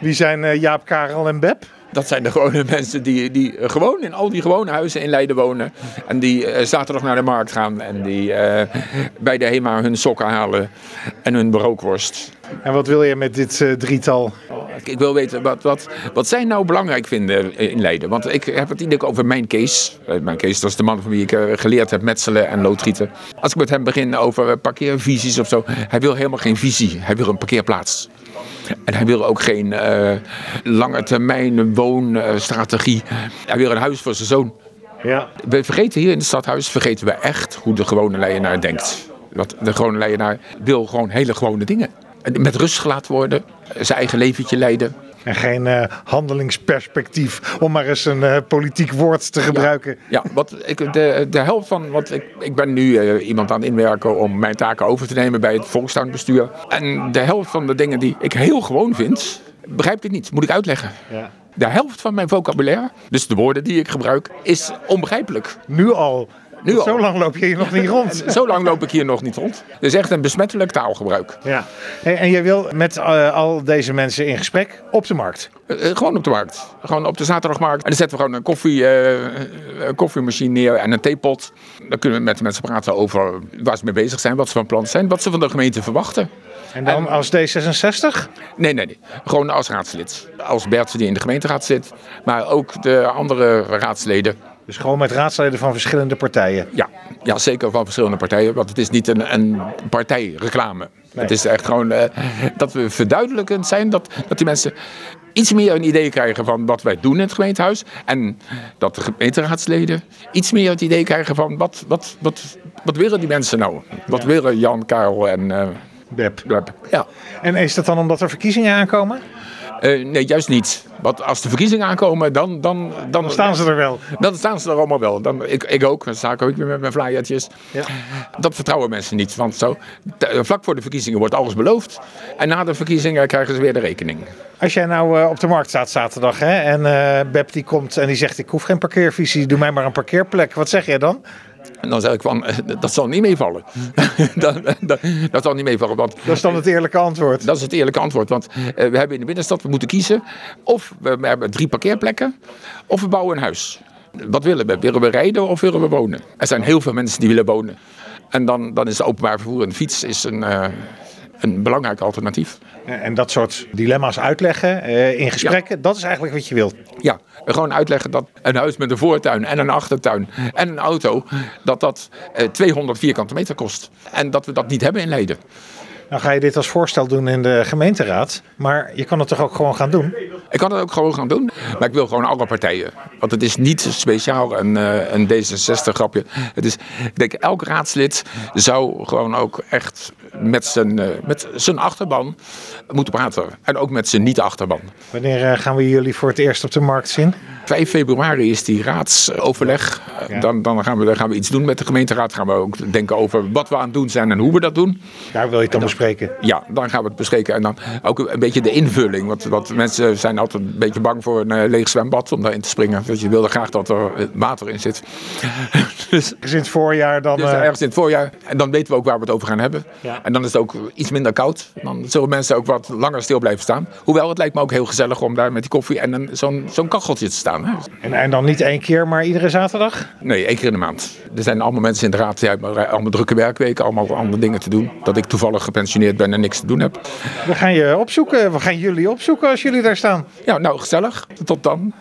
Wie zijn eh, Jaap, Karel en Beb? Dat zijn de gewone mensen die, die eh, gewoon in al die gewone huizen in Leiden wonen. En die eh, zaterdag naar de markt gaan en die bij de HEMA hun sokken halen en hun brookworst. En wat wil je met dit drietal? Ik, wil weten wat, wat, wat zij nou belangrijk vinden in Leiden. Want ik heb het iedere keer over mijn Kees. Mijn Kees, dat is de man van wie ik geleerd heb metselen en loodgieten. Als ik met hem begin over parkeervisies of zo. Hij wil helemaal geen visie. Hij wil een parkeerplaats. En hij wil ook geen eh, lange termijn woonstrategie. Hij wil een huis voor zijn zoon. Ja. We vergeten hier in het stadhuis vergeten we echt hoe de gewone Leidenaar denkt. Want de gewone Leidenaar wil gewoon hele gewone dingen. En Met rust gelaten worden, zijn eigen leventje leiden. En geen eh, handelingsperspectief, om maar eens een eh, politiek woord te gebruiken. Ja, wat ik, de, de helft van wat ik. Ik ben nu eh, iemand aan het inwerken om mijn taken over te nemen bij het volkstuinbestuur. En de helft van de dingen die ik heel gewoon vind, begrijp ik niet. Moet ik uitleggen. Ja. De helft van mijn vocabulaire, dus de woorden die ik gebruik, is onbegrijpelijk. Nu al. Nu al. Zo lang loop je hier nog niet rond. Zo lang loop ik hier nog niet rond. Het is echt een besmettelijk taalgebruik. Ja. Hey, en jij wil met eh, al deze mensen in gesprek op de markt. Eh, eh, gewoon op de markt. Gewoon op de zaterdagmarkt. En dan zetten we gewoon een koffie, een koffiemachine neer en een theepot. Dan kunnen we met mensen praten over waar ze mee bezig zijn, wat ze van plan zijn, wat ze van de gemeente verwachten. En dan als D66? Nee, nee, nee. Gewoon als raadslid. Als Bert die in de gemeenteraad zit. Maar ook de andere raadsleden. Dus gewoon met raadsleden van verschillende partijen. Ja, ja zeker van verschillende partijen. Want het is niet een, een partijreclame. Het is echt gewoon eh, dat we verduidelijkend zijn. Dat, dat die mensen iets meer een idee krijgen van wat wij doen in het gemeentehuis. En dat de gemeenteraadsleden iets meer het idee krijgen van wat, wat, wat, wat willen die mensen nou? Wat willen Jan, Karel en Beb. Beb? Ja. En is dat dan omdat er verkiezingen aankomen? Eh, nee, juist niet. Want als de verkiezingen aankomen, dan... Dan, dan, Dan staan ze er wel. Dan staan ze er allemaal wel. Dan, ik, ik ook, dan sta ik ook weer met mijn flyertjes. Ja. Dat vertrouwen mensen niet. Want zo, vlak voor de verkiezingen wordt alles beloofd. En na de verkiezingen krijgen ze weer de rekening. Als jij nou eh, op de markt staat zaterdag hè, en eh Beb die komt en die zegt ik hoef geen parkeervisie, doe mij maar een parkeerplek. Wat zeg jij dan? En dan zeg ik van, eh, dat zal niet meevallen. dat, dat, dat zal niet meevallen, want Dat is dan het eerlijke antwoord. dat is het eerlijke antwoord. Want eh, we hebben in de binnenstad, we moeten kiezen. Of we hebben drie parkeerplekken, of we bouwen een huis. Wat willen we? Willen we rijden of willen we wonen? Er zijn heel veel mensen die willen wonen. En dan, dan is openbaar vervoer en de fiets is een, eh, een belangrijk alternatief. En dat soort dilemma's uitleggen eh, in gesprekken, dat is eigenlijk wat je wilt. Ja, gewoon uitleggen dat een huis met een voortuin en een achtertuin en een auto, dat dat eh, 200 vierkante meter kost. En dat we dat niet hebben in Leiden. Nou ga je dit als voorstel doen in de gemeenteraad, maar je kan het toch ook gewoon gaan doen? Ik kan het ook gewoon gaan doen, maar ik wil gewoon alle partijen. Want het is niet speciaal een, eh, een D66-grapje. Het is, ik denk, elk raadslid zou gewoon ook echt met zijn, eh, met zijn achterban moeten praten. En ook met zijn niet-achterban. Wanneer eh, gaan we jullie voor het eerst op de markt zien? 5 februari is die raadsoverleg. Ja. Dan, dan, gaan we, dan gaan we iets doen met de gemeenteraad. Gaan we ook denken over wat we aan het doen zijn en hoe we dat doen. Daar wil je het dan bespreken. Ja, dan gaan we het bespreken. En dan ook een beetje de invulling. Want, want mensen zijn altijd een beetje bang voor een eh, leeg zwembad om daarin te springen. Want je wilde graag dat er eh, water in zit. dus Dus in het voorjaar dan... dus eh, ergens in het voorjaar. En dan weten we ook waar we het over gaan hebben. Ja. En dan is het ook iets minder koud. Dan zullen mensen ook wat langer stil blijven staan. Hoewel, het lijkt me ook heel gezellig om daar met die koffie en zo'n zo'n kacheltje te staan. Hè? en, en dan niet één keer, maar iedere zaterdag? Nee, één keer in de maand. Er zijn allemaal mensen in de raad die hebben allemaal drukke werkweken, allemaal andere dingen te doen. Dat ik toevallig gepensioneerd ben en niks te doen heb. We gaan je opzoeken. We gaan jullie opzoeken als jullie daar staan. Ja, nou gezellig. Tot dan.